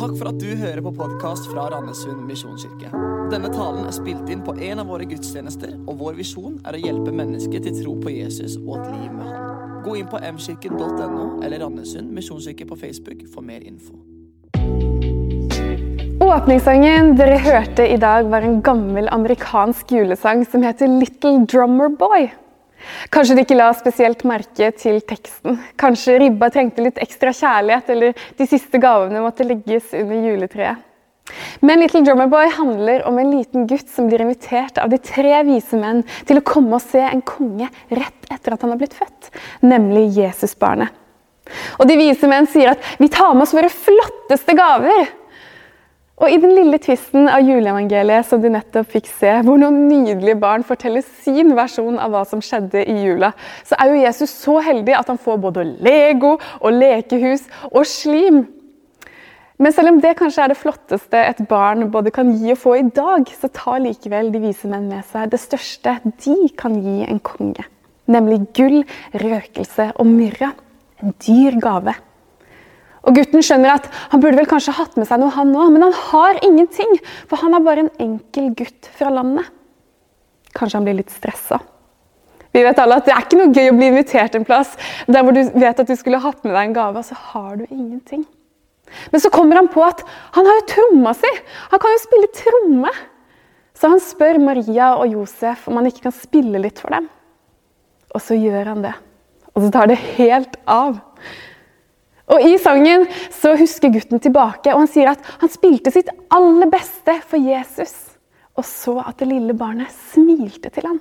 Takk for at du hører på podkast fra Randesund misjonskirke. Denne talen er spilt inn på en av våre gudstjenester, og vår visjon er å hjelpe mennesker til tro på Jesus og et liv med Han. Gå inn på mkirken.no eller Randesund misjonskirke på Facebook for mer info. Åpningssangen dere hørte i dag, var en gammel amerikansk julesang som heter Little Drummer Boy. Kanskje de ikke la spesielt merke til teksten. Kanskje ribba trengte litt ekstra kjærlighet, eller de siste gavene måtte legges under juletreet. Men Little Drummer Boy handler om en liten gutt som blir invitert av de tre vise menn til å komme og se en konge rett etter at han har blitt født, nemlig Jesusbarnet. Og De vise menn sier at 'vi tar med oss våre flotteste gaver'. Og I den lille tvisten av juleevangeliet som du nettopp fikk se, hvor noen nydelige barn forteller sin versjon av hva som skjedde i jula, så er jo Jesus så heldig at han får både Lego og lekehus og slim. Men selv om det kanskje er det flotteste et barn både kan gi og få i dag, så tar likevel de vise menn med seg det største de kan gi en konge. Nemlig gull, røkelse og myrra. En dyr gave. Og Gutten skjønner at han burde vel kanskje hatt med seg noe, han òg, men han har ingenting. For han er bare en enkel gutt fra landet. Kanskje han blir litt stressa. Vi vet alle at Det er ikke noe gøy å bli invitert en plass der hvor du vet at du skulle hatt med deg en gave, og så har du ingenting. Men så kommer han på at han har jo tromma si! Han kan jo spille tromme! Så han spør Maria og Josef om han ikke kan spille litt for dem. Og så gjør han det. Og så tar det helt av. Og I sangen så husker gutten tilbake, og han sier at han spilte sitt aller beste for Jesus. Og så at det lille barnet smilte til ham.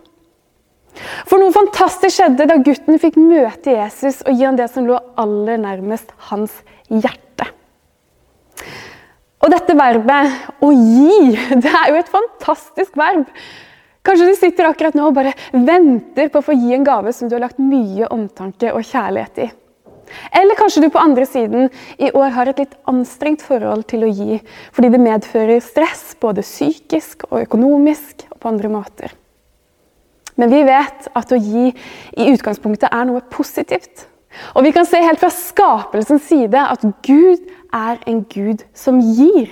For noe fantastisk skjedde da gutten fikk møte Jesus og gi ham det som lå aller nærmest hans hjerte. Og dette verbet, å gi, det er jo et fantastisk verb. Kanskje du sitter akkurat nå og bare venter på å få gi en gave som du har lagt mye omtanke og kjærlighet i. Eller kanskje du på andre siden i år har et litt anstrengt forhold til å gi fordi det medfører stress både psykisk og økonomisk og på andre måter. Men vi vet at å gi i utgangspunktet er noe positivt. Og vi kan se helt fra skapelsens side at Gud er en Gud som gir.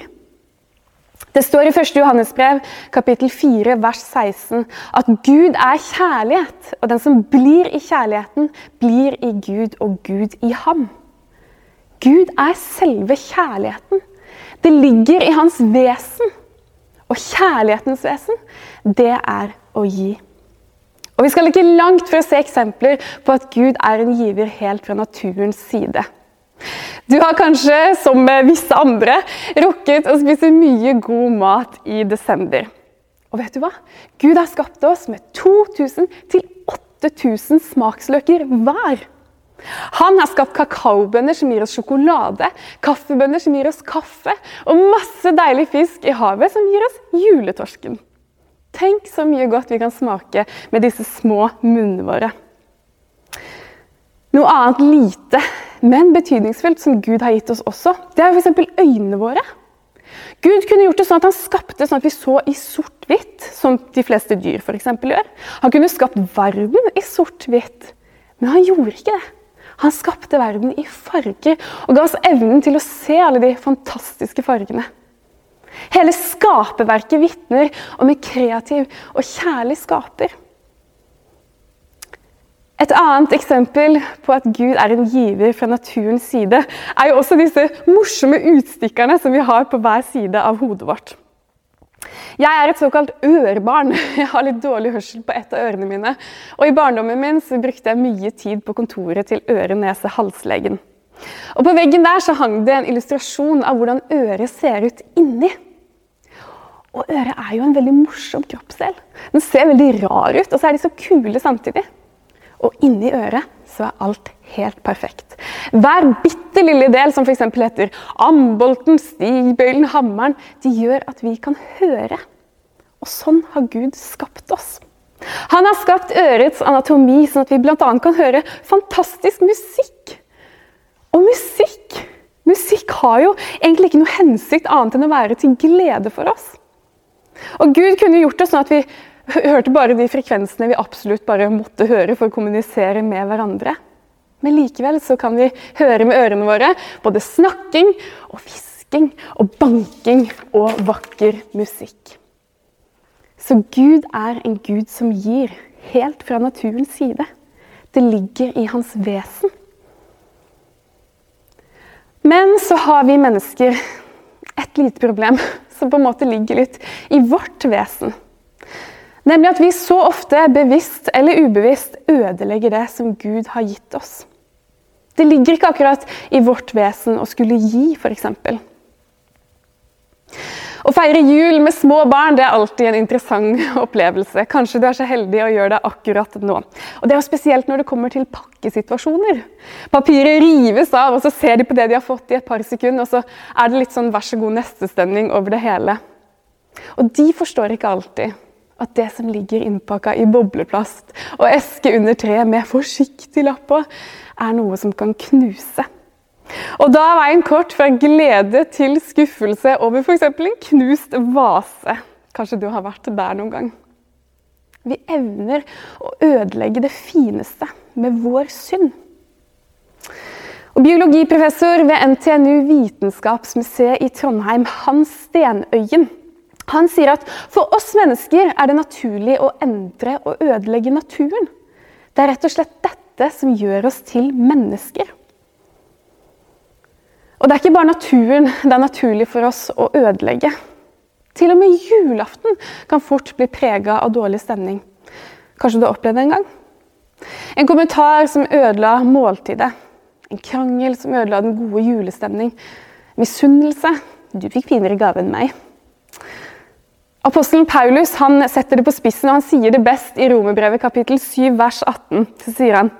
Det står i 1. Johannesbrev kapittel 4, vers 16 at Gud er kjærlighet, og den som blir i kjærligheten, blir i Gud og Gud i ham. Gud er selve kjærligheten. Det ligger i hans vesen. Og kjærlighetens vesen, det er å gi. Og Vi skal ikke langt for å se eksempler på at Gud er en giver helt fra naturens side. Du har kanskje, som visse andre, rukket å spise mye god mat i desember. Og vet du hva? Gud har skapt oss med 2000 8000 smaksløker hver. Han har skapt kakaobønner som gir oss sjokolade, kaffebønner som gir oss kaffe, og masse deilig fisk i havet som gir oss juletorsken. Tenk så mye godt vi kan smake med disse små munnene våre. Noe annet lite, men betydningsfullt som Gud har gitt oss også, det er f.eks. øynene våre. Gud kunne gjort det sånn at han skapte sånn at vi så i sort-hvitt, som de fleste dyr for gjør. Han kunne skapt verden i sort-hvitt, men han gjorde ikke det. Han skapte verden i farger og ga oss evnen til å se alle de fantastiske fargene. Hele skaperverket vitner om en kreativ og kjærlig skaper. Et annet eksempel på at Gud er en giver fra naturens side, er jo også disse morsomme utstikkerne som vi har på hver side av hodet vårt. Jeg er et såkalt ørebarn. Jeg har litt dårlig hørsel på ett av ørene mine. Og I barndommen min så brukte jeg mye tid på kontoret til øre-nese-halslegen. Og På veggen der så hang det en illustrasjon av hvordan øret ser ut inni. Og øret er jo en veldig morsom kroppsdel. Den ser veldig rar ut, og så er de så kule samtidig. Og inni øret så er alt helt perfekt. Hver bitte lille del, som f.eks. heter ambolten, stigbøylen, hammeren, de gjør at vi kan høre. Og sånn har Gud skapt oss. Han har skapt ørets anatomi, sånn at vi bl.a. kan høre fantastisk musikk. Og musikk Musikk har jo egentlig ikke noe hensikt annet enn å være til glede for oss. Og Gud kunne gjort det sånn at vi hørte bare de frekvensene vi absolutt bare måtte høre for å kommunisere med hverandre. Men likevel så kan vi høre med ørene våre både snakking og hvisking. og banking og vakker musikk. Så Gud er en Gud som gir, helt fra naturens side. Det ligger i hans vesen. Men så har vi mennesker et lite problem som på en måte ligger litt i vårt vesen. Nemlig at vi så ofte, bevisst eller ubevisst, ødelegger det som Gud har gitt oss. Det ligger ikke akkurat i vårt vesen å skulle gi, f.eks. Å feire jul med små barn det er alltid en interessant opplevelse. Kanskje du er så heldig å gjøre det akkurat nå. Og Det er jo spesielt når det kommer til pakkesituasjoner. Papiret rives av, og så ser de på det de har fått i et par sekunder, og så er det litt sånn vær så god neste-stemning over det hele. Og de forstår ikke alltid at det som ligger innpakka i bobleplast og eske under treet med forsiktig lapp på, er noe som kan knuse. Og da er veien kort fra glede til skuffelse over f.eks. en knust vase. Kanskje du har vært der noen gang. Vi evner å ødelegge det fineste med vår synd. Og Biologiprofessor ved NTNU Vitenskapsmuseet i Trondheim, Hans Stenøyen, han sier at for oss mennesker er det naturlig å endre og ødelegge naturen. Det er rett og slett dette som gjør oss til mennesker. Og det er ikke bare naturen det er naturlig for oss å ødelegge. Til og med julaften kan fort bli prega av dårlig stemning. Kanskje du har opplevd det en gang? En kommentar som ødela måltidet. En krangel som ødela den gode julestemning. Misunnelse. Du fikk finere gave enn meg. Apostelen Paulus han setter det på spissen og han sier det best i Romerbrevet kapittel 7 vers 18. Så sier han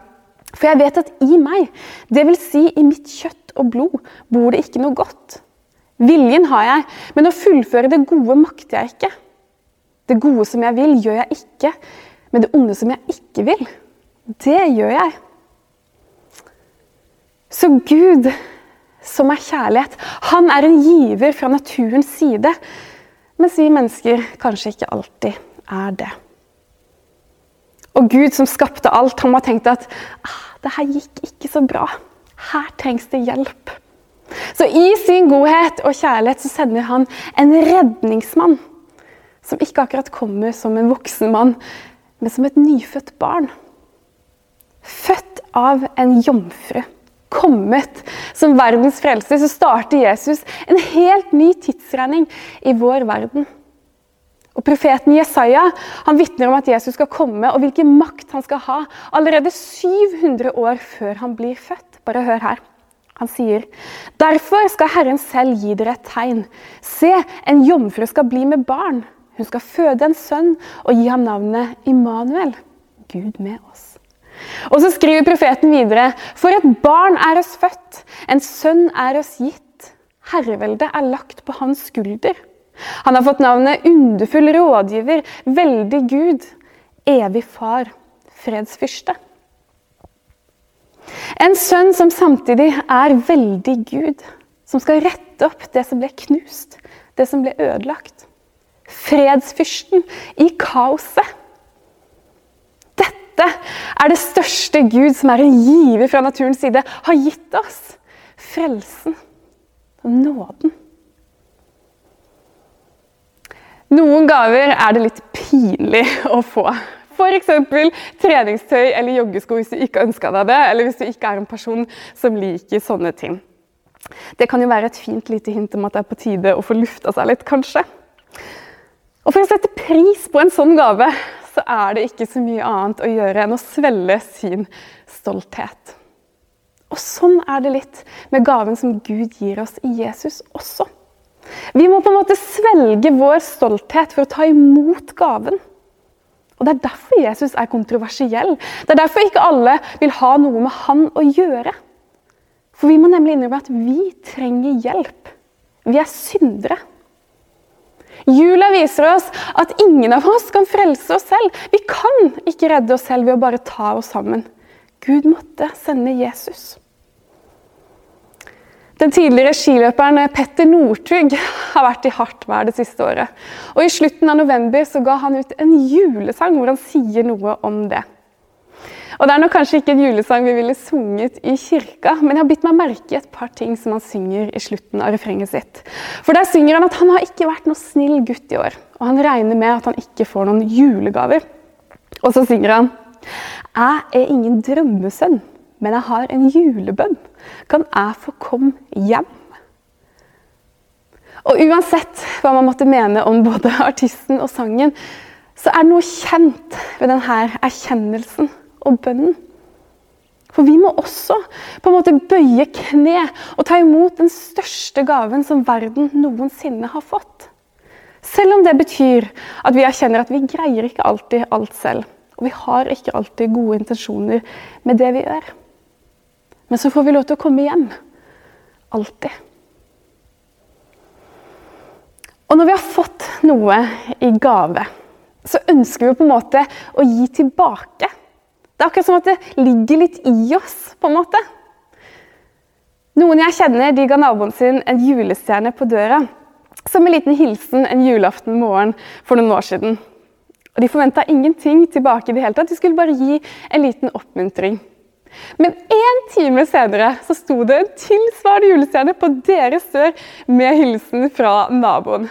For jeg vet at i meg, dvs. Si i mitt kjøtt og blod bor det ikke noe godt. Viljen har jeg, men å fullføre det gode makter jeg ikke. Det gode som jeg vil, gjør jeg ikke, men det onde som jeg ikke vil, det gjør jeg. Så Gud, som er kjærlighet, han er en giver fra naturens side, mens vi mennesker kanskje ikke alltid er det. Og Gud som skapte alt, han har tenkt at ah, det her gikk ikke så bra. Her trengs det hjelp. Så i sin godhet og kjærlighet så sender han en redningsmann. Som ikke akkurat kommer som en voksen mann, men som et nyfødt barn. Født av en jomfru. Kommet som verdens frelser, så starter Jesus en helt ny tidsregning i vår verden. Og Profeten Jesaja han vitner om at Jesus skal komme og hvilken makt han skal ha allerede 700 år før han blir født. Bare hør her. Han sier, 'Derfor skal Herren selv gi dere et tegn.' 'Se, en jomfru skal bli med barn.' 'Hun skal føde en sønn og gi ham navnet Immanuel.' Gud med oss. Og så skriver profeten videre, 'For et barn er oss født, en sønn er oss gitt.' 'Herreveldet er lagt på hans skulder.' Han har fått navnet underfull rådgiver, veldig Gud, evig far, fredsfyrste. En sønn som samtidig er veldig Gud, som skal rette opp det som ble knust, det som ble ødelagt. Fredsfyrsten i kaoset. Dette er det største Gud, som er en giver fra naturens side, har gitt oss. Frelsen og nåden. Noen gaver er det litt pinlig å få. F.eks. treningstøy eller joggesko hvis du ikke ønska deg det, eller hvis du ikke er en person som liker sånne ting. Det kan jo være et fint lite hint om at det er på tide å få lufta seg litt, kanskje. Og For å sette pris på en sånn gave, så er det ikke så mye annet å gjøre enn å svelle sin stolthet. Og sånn er det litt med gaven som Gud gir oss i Jesus også. Vi må på en måte svelge vår stolthet for å ta imot gaven. Og Det er derfor Jesus er kontroversiell. Det er derfor ikke alle vil ha noe med han å gjøre. For vi må nemlig innrømme at vi trenger hjelp. Vi er syndere. Jula viser oss at ingen av oss kan frelse oss selv. Vi kan ikke redde oss selv ved å bare ta oss sammen. Gud måtte sende Jesus. Den tidligere skiløperen Petter Northug har vært i hardt vær det siste året. Og I slutten av november så ga han ut en julesang hvor han sier noe om det. Og Det er nok kanskje ikke en julesang vi ville sunget i kirka, men jeg har bitt meg merke i et par ting som han synger i slutten av refrenget sitt. For Der synger han at han har ikke vært noe snill gutt i år, og han regner med at han ikke får noen julegaver. Og så synger han Jeg er ingen drømmesønn, men jeg har en julebønn. Kan jeg få komme hjem? Og uansett hva man måtte mene om både artisten og sangen, så er det noe kjent ved denne erkjennelsen og bønnen. For vi må også på en måte bøye kne og ta imot den største gaven som verden noensinne har fått. Selv om det betyr at vi erkjenner at vi greier ikke alltid alt selv. Og vi har ikke alltid gode intensjoner med det vi gjør. Men så får vi lov til å komme hjem. Alltid. Og når vi har fått noe i gave, så ønsker vi på en måte å gi tilbake. Det er akkurat som at det ligger litt i oss, på en måte. Noen jeg kjenner, de ga naboen sin en julestjerne på døra. Som en liten hilsen en julaften morgen for noen år siden. Og De forventa ingenting tilbake. i det hele tatt. De skulle bare gi en liten oppmuntring. Men én time senere så sto det en tilsvarende julestjerne på deres dør med hilsen fra naboen.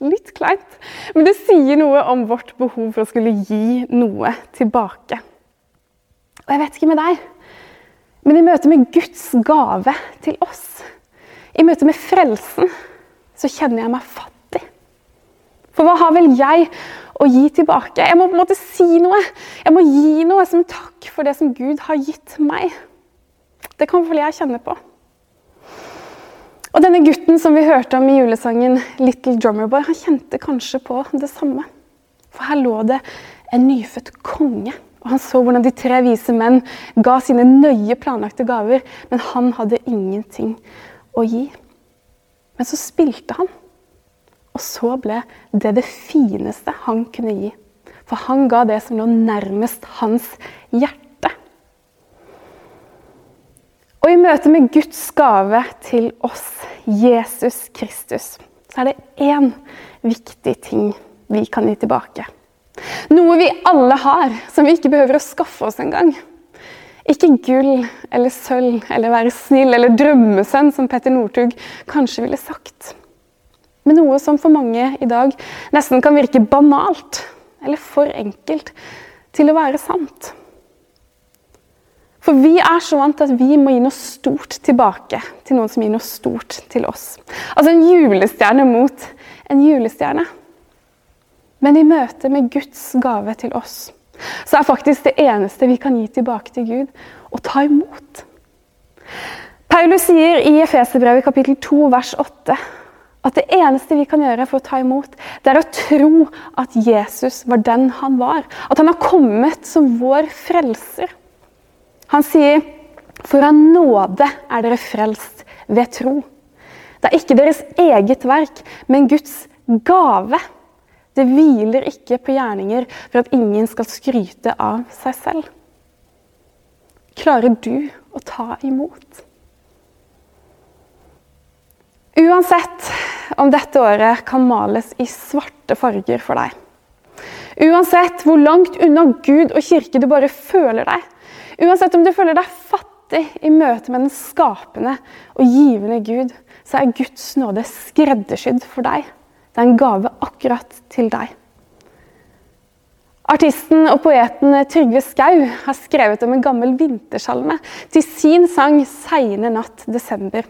Litt kleint, men det sier noe om vårt behov for å skulle gi noe tilbake. Og jeg vet ikke med deg, men i møte med Guds gave til oss, i møte med frelsen, så kjenner jeg meg fattig. For hva har vel jeg å gi tilbake? Jeg må på en måte si noe. Jeg må gi noe som takk for det som Gud har gitt meg. Det kan vel jeg kjenne på. Og denne gutten som vi hørte om i julesangen 'Little Drummer Boy', han kjente kanskje på det samme. For her lå det en nyfødt konge. Og han så hvordan de tre vise menn ga sine nøye planlagte gaver, men han hadde ingenting å gi. Men så spilte han. Og så ble det det fineste han kunne gi. For han ga det som lå nærmest hans hjerte. Og i møte med Guds gave til oss, Jesus Kristus, så er det én viktig ting vi kan gi tilbake. Noe vi alle har, som vi ikke behøver å skaffe oss engang. Ikke gull eller sølv eller være snill eller drømmesønn, som Petter Northug kanskje ville sagt. Men noe som for mange i dag nesten kan virke banalt eller for enkelt til å være sant. For vi er så vant til at vi må gi noe stort tilbake til noen som gir noe stort til oss. Altså en julestjerne mot en julestjerne. Men i møte med Guds gave til oss, så er faktisk det eneste vi kan gi tilbake til Gud, å ta imot. Paulus sier i Efeserbrevet kapittel 2 vers 8 at det eneste vi kan gjøre for å ta imot, det er å tro at Jesus var den han var. At han har kommet som vår frelser. Han sier, 'For av nåde er dere frelst ved tro'. Det er ikke deres eget verk, men Guds gave. Det hviler ikke på gjerninger for at ingen skal skryte av seg selv. Klarer du å ta imot? Uansett om dette året kan males i svarte farger for deg. Uansett hvor langt unna Gud og kirke du bare føler deg, Uansett om du føler deg fattig i møte med den skapende og givende Gud, så er Guds nåde skreddersydd for deg. Det er en gave akkurat til deg. Artisten og poeten Trygve Skau har skrevet om en gammel vintersalme til sin sang 'Seine natt desember'.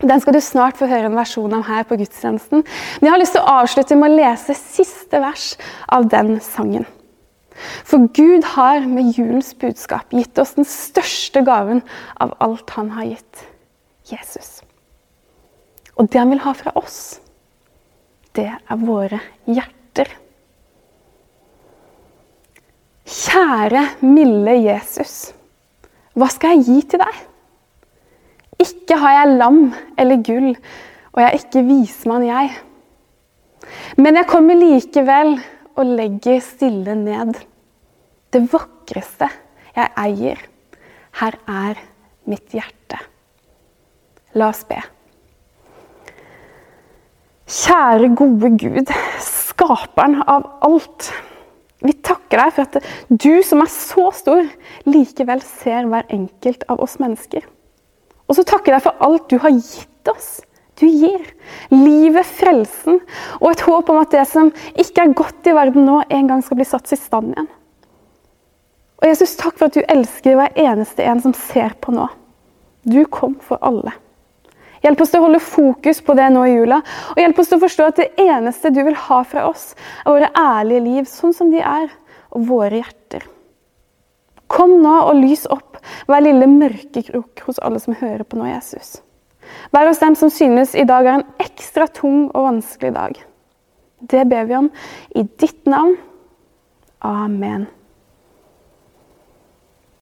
Den skal du snart få høre en versjon av her på gudstjenesten. Men jeg har lyst til å avslutte med å lese siste vers av den sangen. For Gud har med julens budskap gitt oss den største gaven av alt han har gitt Jesus. Og det han vil ha fra oss, det er våre hjerter. Kjære, milde Jesus. Hva skal jeg gi til deg? Ikke har jeg lam eller gull, og jeg er ikke vismann, jeg. Men jeg kommer likevel og legger stille ned det vakreste jeg eier. Her er mitt hjerte. La oss be. Kjære, gode Gud, skaperen av alt. Vi takker deg for at du som er så stor, likevel ser hver enkelt av oss mennesker. Og så takker jeg deg for alt du har gitt oss. Du gir livet, frelsen og et håp om at det som ikke er godt i verden nå, en gang skal bli satt i stand igjen. Og Jesus, takk for at du elsker hver eneste en som ser på nå. Du kom for alle. Hjelp oss til å holde fokus på det nå i jula, og hjelp oss til å forstå at det eneste du vil ha fra oss, er våre ærlige liv, sånn som de er, og våre hjerter. Kom nå og lys opp hver lille mørkekrok hos alle som hører på nå, Jesus. Vær hos dem som synes i dag er en ekstra tung og vanskelig dag. Det ber vi om i ditt navn. Amen.